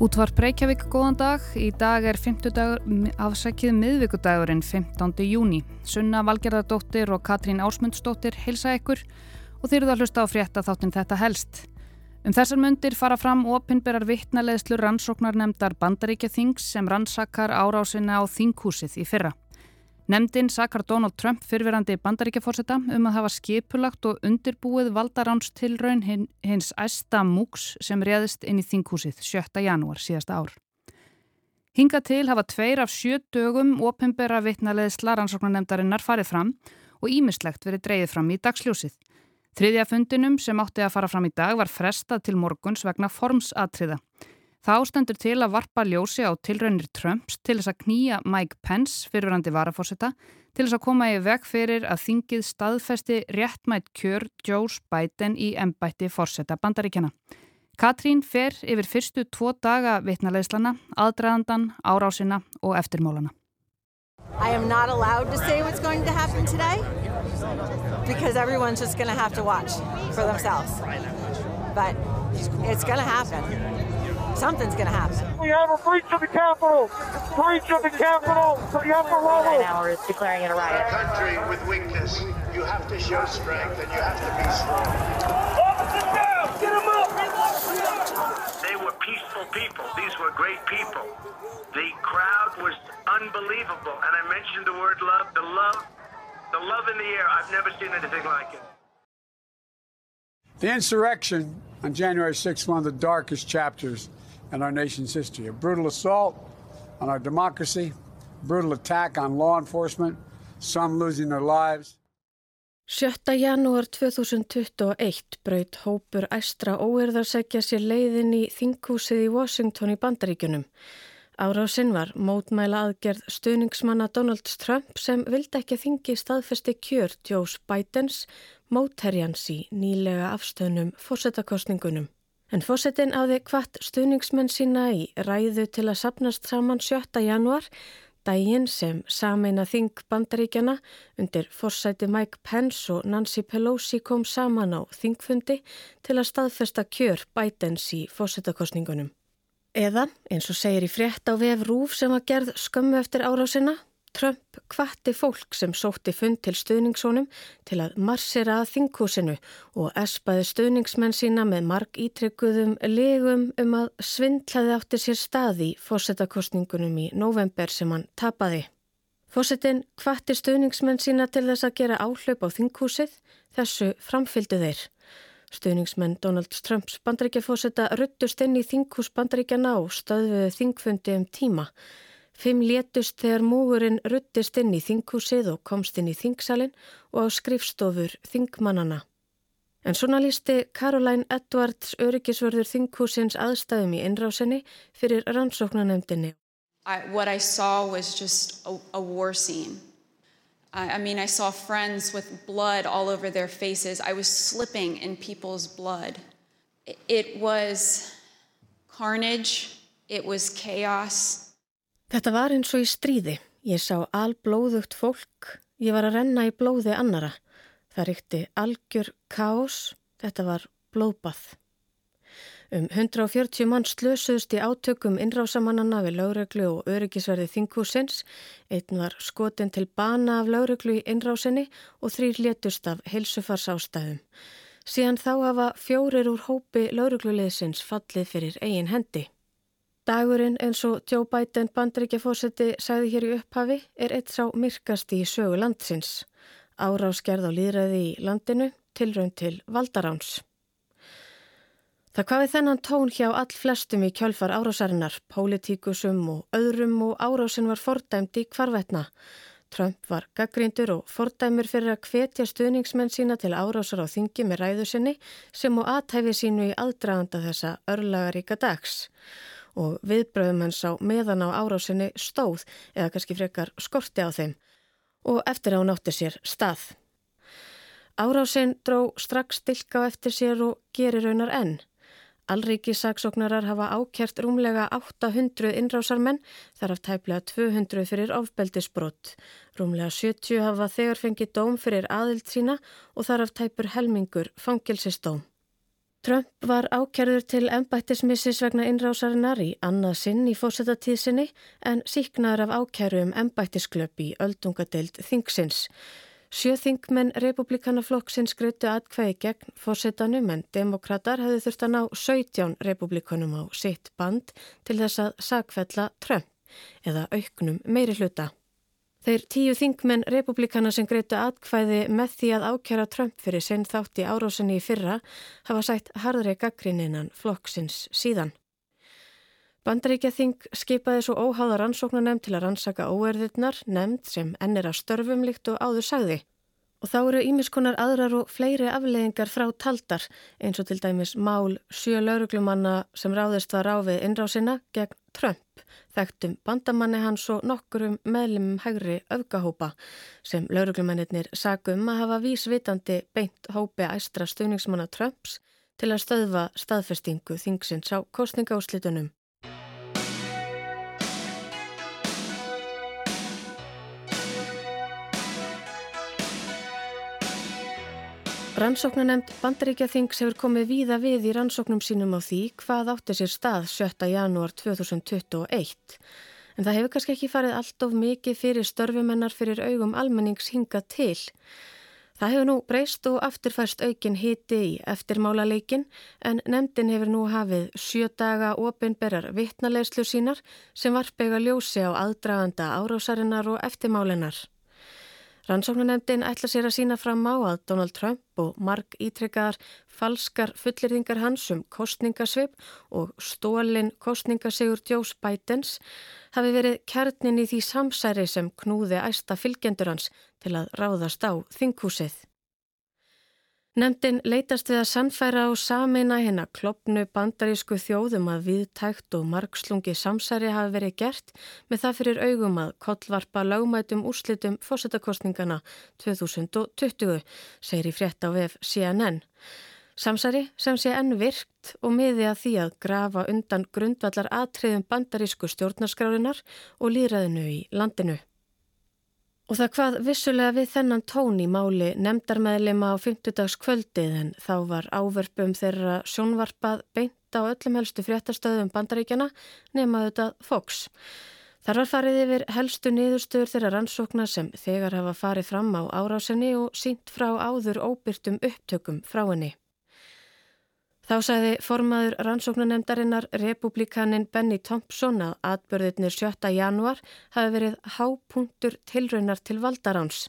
Útvarp Reykjavík, góðan dag. Í dag er 50 dagur, afsækið miðvíkudagurinn 15. júni. Sunna Valgerðardóttir og Katrín Ásmundsdóttir heilsa ykkur og þeir eru að hlusta á frétta þáttinn þetta helst. Um þessar myndir fara fram opinberar vittnaleðslu rannsóknarnemdar Bandaríkja Þings sem rannsakar árásina á Þinghúsið í fyrra. Nemndin sakar Donald Trump fyrfirandi bandaríkjaforsetta um að hafa skipulagt og undirbúið valdaráns tilraun hins æsta múks sem réðist inn í þinghúsið 7. janúar síðasta ár. Hinga til hafa tveir af sjö dögum opimbera vittnaleði slaransóknarnemdarinnar farið fram og ímislegt verið dreyið fram í dagsljósið. Þriðja fundinum sem átti að fara fram í dag var frestað til morguns vegna formsatriða. Þá stendur til að varpa ljósi á tilraunir Trumps til þess að knýja Mike Pence fyrirrandi varafósita til þess að koma í veg fyrir að þingið staðfesti réttmætt kjör Joe Biden í ennbætti fórseta bandaríkjana. Katrín fer yfir fyrstu tvo daga vitnalegslana, aðdraðandan, árásina og eftirmólana. I am not allowed to say what's going to happen today because everyone's just going to have to watch for themselves. But it's going to happen. Something's going to happen. We have a breach of the Capitol. Breach of the Capitol to the upper level. Nine hours declaring it a riot. A country with weakness, you have to show strength and you have to be strong. Officers down! Get them up! They were peaceful people. These were great people. The crowd was unbelievable. And I mentioned the word love. The love, the love in the air. I've never seen anything like it. The insurrection on January 6th, one of the darkest chapters in our nation's history. A brutal assault on our democracy, brutal attack on law enforcement, some losing their lives. 7. janúar 2021 braut hópur æstra óerðarsækja sér leiðin í þinghúsið í Washington í Bandaríkunum. Árásinn var mótmæla aðgerð stuðningsmanna Donald Trump sem vildi ekki þingi staðfesti kjör Joe Bidens mótherjans í nýlega afstöðnum fórsetakostningunum. En fósettin áði hvart stuðningsmenn sína í ræðu til að sapnast saman 7. januar, daginn sem sameina þing bandaríkjana undir fórsæti Mike Pence og Nancy Pelosi kom saman á þingfundi til að staðfesta kjör Bidens í fósettakostningunum. Eða, eins og segir í frétt á vef Rúf sem var gerð skömmu eftir árásina, Trump kvatti fólk sem sótti fund til stuðningssónum til að marsera að þinghúsinu og espaði stuðningsmenn sína með marg ítrykkuðum legum um að svindlaði átti sér stað í fósettakostningunum í november sem hann tapaði. Fósettin kvatti stuðningsmenn sína til þess að gera áhlaup á þinghúsið, þessu framfylgdu þeir. Stuðningsmenn Donald Trumps bandaríkjafósetta ruttust inn í þinghús bandaríkjana og stöðuðu þingfundi um tíma. Fimm létust þegar múurinn ruttist inn í þinghúsið og komst inn í þingsalinn og á skrifstofur þingmannana. En svona lísti Caroline Edwards öryggisvörður þinghúsins aðstæðum í innrásinni fyrir rannsóknanemdini. What I saw was just a, a war scene. I mean, I saw friends with blood all over their faces. I was slipping in people's blood. It was carnage. It was chaos. Þetta var eins og í stríði. Ég sá alblóðugt fólk. Ég var að renna í blóði annara. Það ríkti algjör kás. Þetta var blóðbað. Um 140 mann slösuðst í átökum innrásamannana við láreglu og öryggisverði þinghúsins. Einn var skotin til bana af láreglu í innrásinni og þrýr létust af heilsufars ástæðum. Síðan þá hafa fjórir úr hópi láregluleðsins fallið fyrir eigin hendi. Dagurinn eins og Joe Biden bandryggjafósetti sagði hér í upphafi er eitt sá myrkasti í sögu landsins. Áráskerð á líðræði í landinu tilraun til valdaráns. Það hvað við þennan tón hjá all flestum í kjölfar árásarinnar, pólitíkusum og öðrum og árásin var fordæmt í kvarvetna. Trump var gaggrindur og fordæmur fyrir að hvetja stuðningsmenn sína til árásar á þingi með ræðu sinni sem og aðtæfi sínu í aldraðanda þessa örlagaríka dags og viðbröðum hans á meðan á árásinni stóð eða kannski frekar skorti á þeim og eftir að hún átti sér stað. Árásin dró strax stilka á eftir sér og gerir raunar enn. Alriki saksóknarar hafa ákjert rúmlega 800 innrásarmenn þar af tæplega 200 fyrir ofbeldisbrott. Rúmlega 70 hafa þegar fengið dóm fyrir aðild sína og þar af tæpur helmingur fangilsistóm. Trump var ákjærður til embættismissis vegna innrásarinnar í annað sinn í fórsetatíðsinni en síknaður af ákjæru um embættisklöp í öldungadeild Þingsins. Sjöþingmenn republikanaflokksins greitu atkvæði gegn fórsetanum en demokrater hefði þurft að ná 17 republikanum á sitt band til þess að sakfella Trump eða auknum meiri hluta. Þeir tíu þingmenn republikana sem greitu atkvæði með því að ákjara Trump fyrir sinn þátt í árásinni í fyrra hafa sætt harðri gaggrinninnan flokksins síðan. Bandaríkja þing skipaði svo óháða rannsóknanemn til að rannsaka óerðirnar, nefnd sem ennir að störfum líkt og áður sagði. Og þá eru ímiskonar aðrar og fleiri afleðingar frá taldar eins og til dæmis mál sjö lauruglumanna sem ráðist var á við innrásina gegn Trump, þekktum bandamanni hans og nokkurum meðlum hægri öfgahópa sem lauruglumennir sagum að hafa vísvitandi beint hópi æstra stuðningsmanna Trumps til að stöðva staðfestingu þingsins á kostningaúslitunum. Rannsóknanemnd Bandaríkjaþings hefur komið víða við í rannsóknum sínum á því hvað átti sér stað 7. janúar 2021. En það hefur kannski ekki farið allt of mikið fyrir störfumennar fyrir augum almennings hinga til. Það hefur nú breyst og afturfæst aukin hiti í eftirmálaleikin en nefndin hefur nú hafið sjö daga ofinberar vittnalegslu sínar sem varpega ljósi á aðdraganda árásarinnar og eftirmálinnar. Rannsóknarnemdin ætla sér að sína fram á að Donald Trump og marg ítrekkaðar falskar fullirðingar hans um kostningasvip og stólinn kostningasegur Joe Bidens hafi verið kjarnin í því samsæri sem knúði æsta fylgjendur hans til að ráðast á þinghúsið. Nemndin leytast við að sannfæra á sameina hérna klopnu bandarísku þjóðum að viðtækt og margslungi samsæri hafi verið gert með það fyrir augum að kollvarpa lagmætum úrslitum fórsetakostningana 2020, segir í frétt á vef CNN. Samsæri sem sé enn virkt og miði að því að grafa undan grundvallar atriðum bandarísku stjórnarskrárinar og líraðinu í landinu. Og það hvað vissulega við þennan tón í máli nefndarmeðlema á fymtudagskvöldið en þá var ávörpum þeirra sjónvarpað beint á öllum helstu fréttastöðum bandaríkjana nemaðu þetta Fox. Þar var farið yfir helstu niðurstöður þeirra rannsókna sem þegar hafa farið fram á árásinni og sínt frá áður óbyrtum upptökum frá henni. Þá sagði formaður rannsóknanemdarinnar republikanin Benny Thompson að atbörðirnir 7. januar hafi verið hápunktur tilraunar til valdaráns.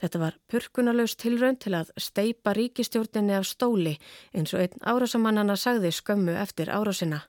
Þetta var purkunalöst tilraun til að steipa ríkistjórninni af stóli eins og einn árásamannana sagði skömmu eftir árásina.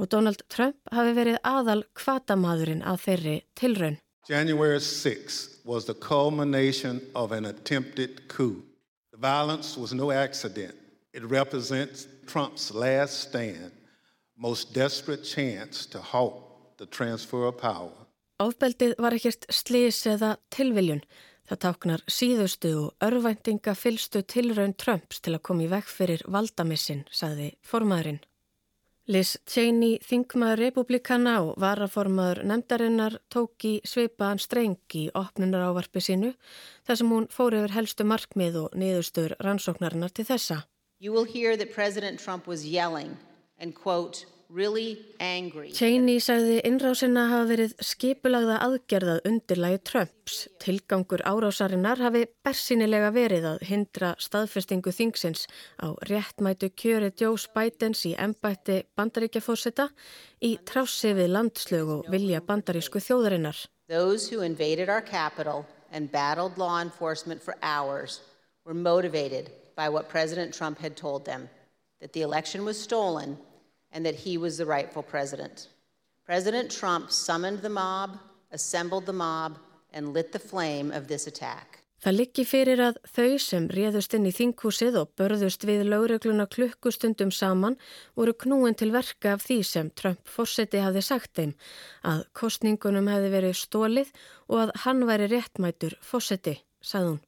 Og Donald Trump hafi verið aðal kvatamadurinn að þeirri tilraun. January 6 was the culmination of an attempted coup. The violence was no accident. It represents Trump's last stand, most desperate chance to halt the transfer of power. Áfbeldið var ekkert slís eða tilviljun. Það táknar síðustu og örvæntinga fylstu tilraun Trumps til að koma í vekk fyrir valdamissin, saði formaðurinn. Liz Cheney, þingmaður republikana og varaformaður nefndarinnar tók í sveipaðan strengi í opnunar ávarpi sínu þar sem hún fór yfir helstu markmið og niðurstur rannsóknarinnar til þessa. You will hear that President Trump was yelling and quote, really angry. Cheney sagði innrásina hafa verið skipulagða aðgerðað undirlægi Trumps. Tilgangur árásarinnar hafi bersinilega verið að hindra staðfestingu þingsins á réttmætu kjöri Joe Bidens í embætti bandaríkjafósita í trássi við landslög og vilja bandarísku þjóðarinnar. Those who invaded our capital and battled law enforcement for hours were motivated by what President Trump had told them that the election was stolen and that he was the rightful president. President Trump summoned the mob, assembled the mob, and lit the flame of this attack. Það liggi fyrir að þau sem réðust inn í þinghúsið og börðust við lögregluna klukkustundum saman voru knúin til verka af því sem Trump fórseti hafi sagt þeim að kostningunum hefði verið stólið og að hann væri réttmætur fórseti, sagði hún.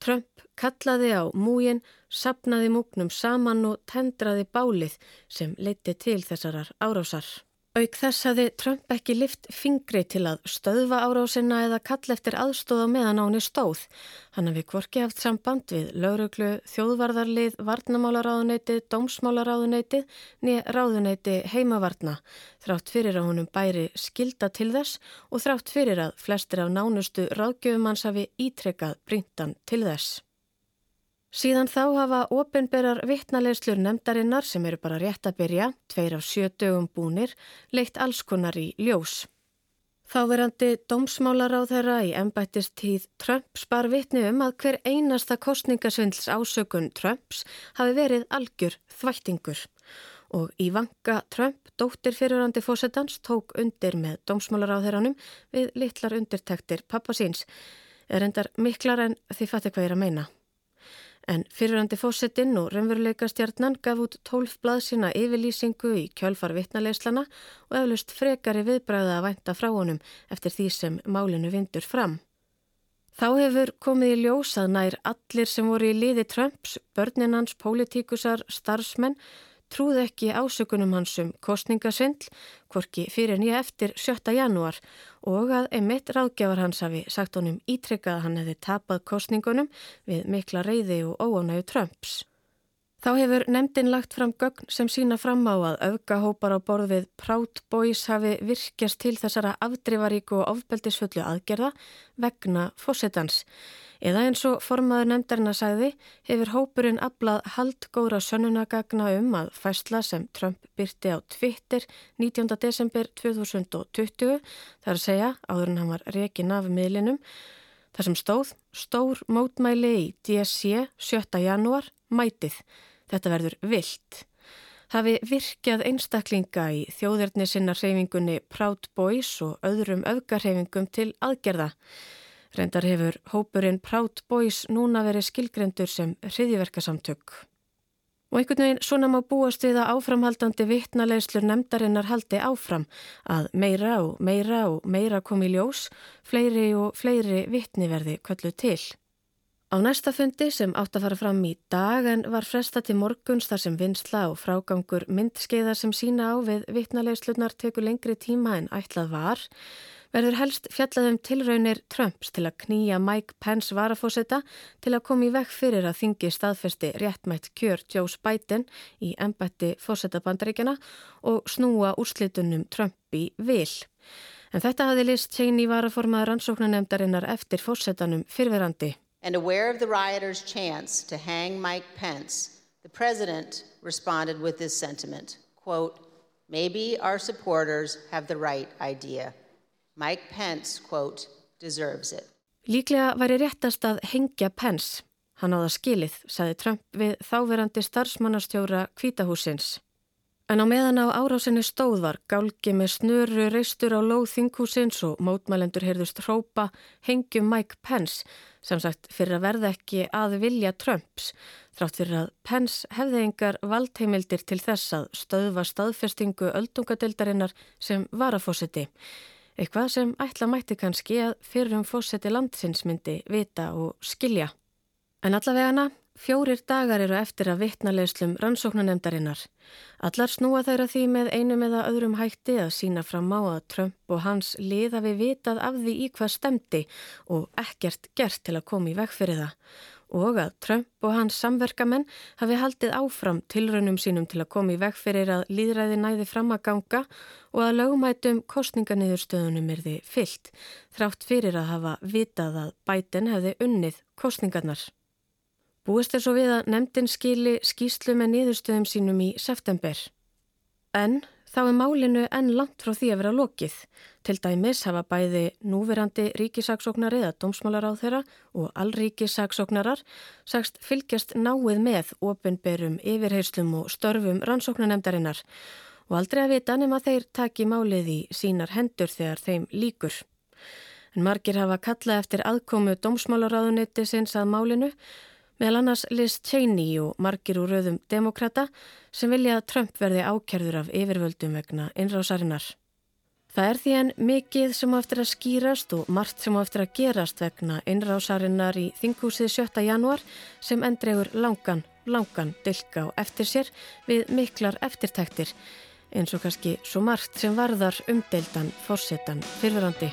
Trump kallaði á múin, sapnaði múknum saman og tendraði bálið sem leiti til þessarar árásar. Auk þess hafði Trump ekki lift fingri til að stöðva árásina eða kall eftir aðstóð á meðan áni stóð. Hann hafi kvorki haft samband við lauruglu, þjóðvarðarlið, varnamálaráðuneyti, dómsmálaráðuneyti, niður ráðuneyti heimavarna. Þrátt fyrir að honum bæri skilda til þess og þrátt fyrir að flestir af nánustu ráðgjöfumanns hafi ítrekkað brintan til þess. Síðan þá hafa ofinberar vittnalegslur nefndarinnar sem eru bara rétt að byrja, tveir af sjö dögum búnir, leitt allskonar í ljós. Þáverandi dómsmálar á þeirra í ennbættistíð Trumps bar vittni um að hver einasta kostningasvindls ásökun Trumps hafi verið algjör þvættingur og í vanga Trump, dóttir fyrirandi fósettans, tók undir með dómsmálar á þeirranum við litlar undirtektir pappasíns, er endar miklar en þið fattir hvað ég er að meina. En fyrirandi fósettinn og raunveruleika stjarnan gaf út tólf blaðsina yfirlýsingu í kjölfar vittnaleislana og eflust frekari viðbræða að vænta frá honum eftir því sem málinu vindur fram. Þá hefur komið í ljós að nær allir sem voru í liði Trumps, börninans, pólitíkusar, starfsmenn trúð ekki ásökunum hans um kostningasvindl, hvorki fyrir nýja eftir 7. janúar og að emitt ráðgjafar hans hafi sagt honum ítrykkað að hann hefði tapað kostningunum við mikla reyði og óánægu Trumps. Þá hefur nefndin lagt fram gögn sem sína fram á að öfgahópar á borð við Proud Boys hafi virkjast til þessara afdrifaríku og ofbeldisfullu aðgerða vegna fósettans. Eða eins og formaður nefndarina sagði hefur hópurinn aflað haldgóra sönnunagagna um að fæsla sem Trump byrti á Twitter 19. desember 2020, þar að segja áður en hann var rekin af miðlinum, þar sem stóð stór mótmæli í DSC 7. janúar mætið. Þetta verður vilt. Hafi virkjað einstaklinga í þjóðirni sinna hreyfingunni Proud Boys og öðrum öfgarhreyfingum til aðgerða. Reyndar hefur hópurinn Proud Boys núna verið skilgrendur sem hriðiverkasamtök. Og einhvern veginn svona má búast við að áframhaldandi vittnalegslur nefndarinnar haldi áfram að meira og meira og meira komi ljós, fleiri og fleiri vittni verði köllu til. Á næsta fundi sem átt að fara fram í dag en var fresta til morguns þar sem vinsla og frágangur myndskeiðar sem sína á við vittnalegslunar teku lengri tíma en ætlað var, verður helst fjallaðum tilraunir Trumps til að knýja Mike Pence varafósita til að koma í vekk fyrir að þingi staðfesti réttmætt kjör Joe Biden í ennbætti fósetabandaríkjana og snúa úrslitunum Trump í vil. En þetta hafði list Cheney varaformaður rannsóknanemdarinnar eftir fósetanum fyrverandi. And aware of the rioters' chance to hang Mike Pence, the president responded with this sentiment, quote, maybe our supporters have the right idea. Mike Pence, quote, deserves it. Líklega væri réttast að hengja Pence. Hann áða skilið, saði Trump við þáverandi starfsmannastjóra kvítahúsins. En á meðan á árásinni stóð var gálgi með snöru reistur á lóð þinghúsins og mótmælendur heyrðust hrópa hengjum Mike Pence sem sagt fyrir að verða ekki að vilja Trumps þrátt fyrir að Pence hefði engar valdheimildir til þess að stöðva staðfestingu öldungadeildarinnar sem var að fósiti. Eitthvað sem ætla mætti kannski að fyrir um fósiti landsins myndi vita og skilja. En allavegana Fjórir dagar eru eftir að vittnalegslum rannsóknanemdarinnar. Allar snúa þeirra því með einum eða öðrum hætti að sína fram á að Trump og hans lið hafi vitað af því í hvað stemdi og ekkert gert til að koma í veg fyrir það. Og að Trump og hans samverkamenn hafi haldið áfram tilraunum sínum til að koma í veg fyrir að líðræði næði fram að ganga og að lögumætum kostninganiðurstöðunum er því fyllt, þrátt fyrir að hafa vitað að bætin hefði unnið kostningarnar. Búist er svo við að nefndin skili skýslu með niðurstöðum sínum í september. En þá er málinu enn langt frá því að vera lokið. Til dæmis hafa bæði núverandi ríkisaksóknar eða dómsmálar á þeirra og allríkisaksóknarar sagst fylgjast náið með ofinberum yfirheyslum og störfum rannsóknanemdarinnar og aldrei að vita nema þeir taki málið í sínar hendur þegar þeim líkur. En margir hafa kallað eftir aðkomu dómsmálaráðuniti sinns að málinu meðal annars Liz Cheney og margir úr rauðum demokrata sem vilja að Trump verði ákjörður af yfirvöldum vegna innrásarinnar. Það er því en mikið sem á eftir að skýrast og margt sem á eftir að gerast vegna innrásarinnar í þinghúsið 7. januar sem endregur langan, langan dilka á eftir sér við miklar eftirtæktir eins og kannski svo margt sem varðar umdeildan fórsetan fyrfirandi.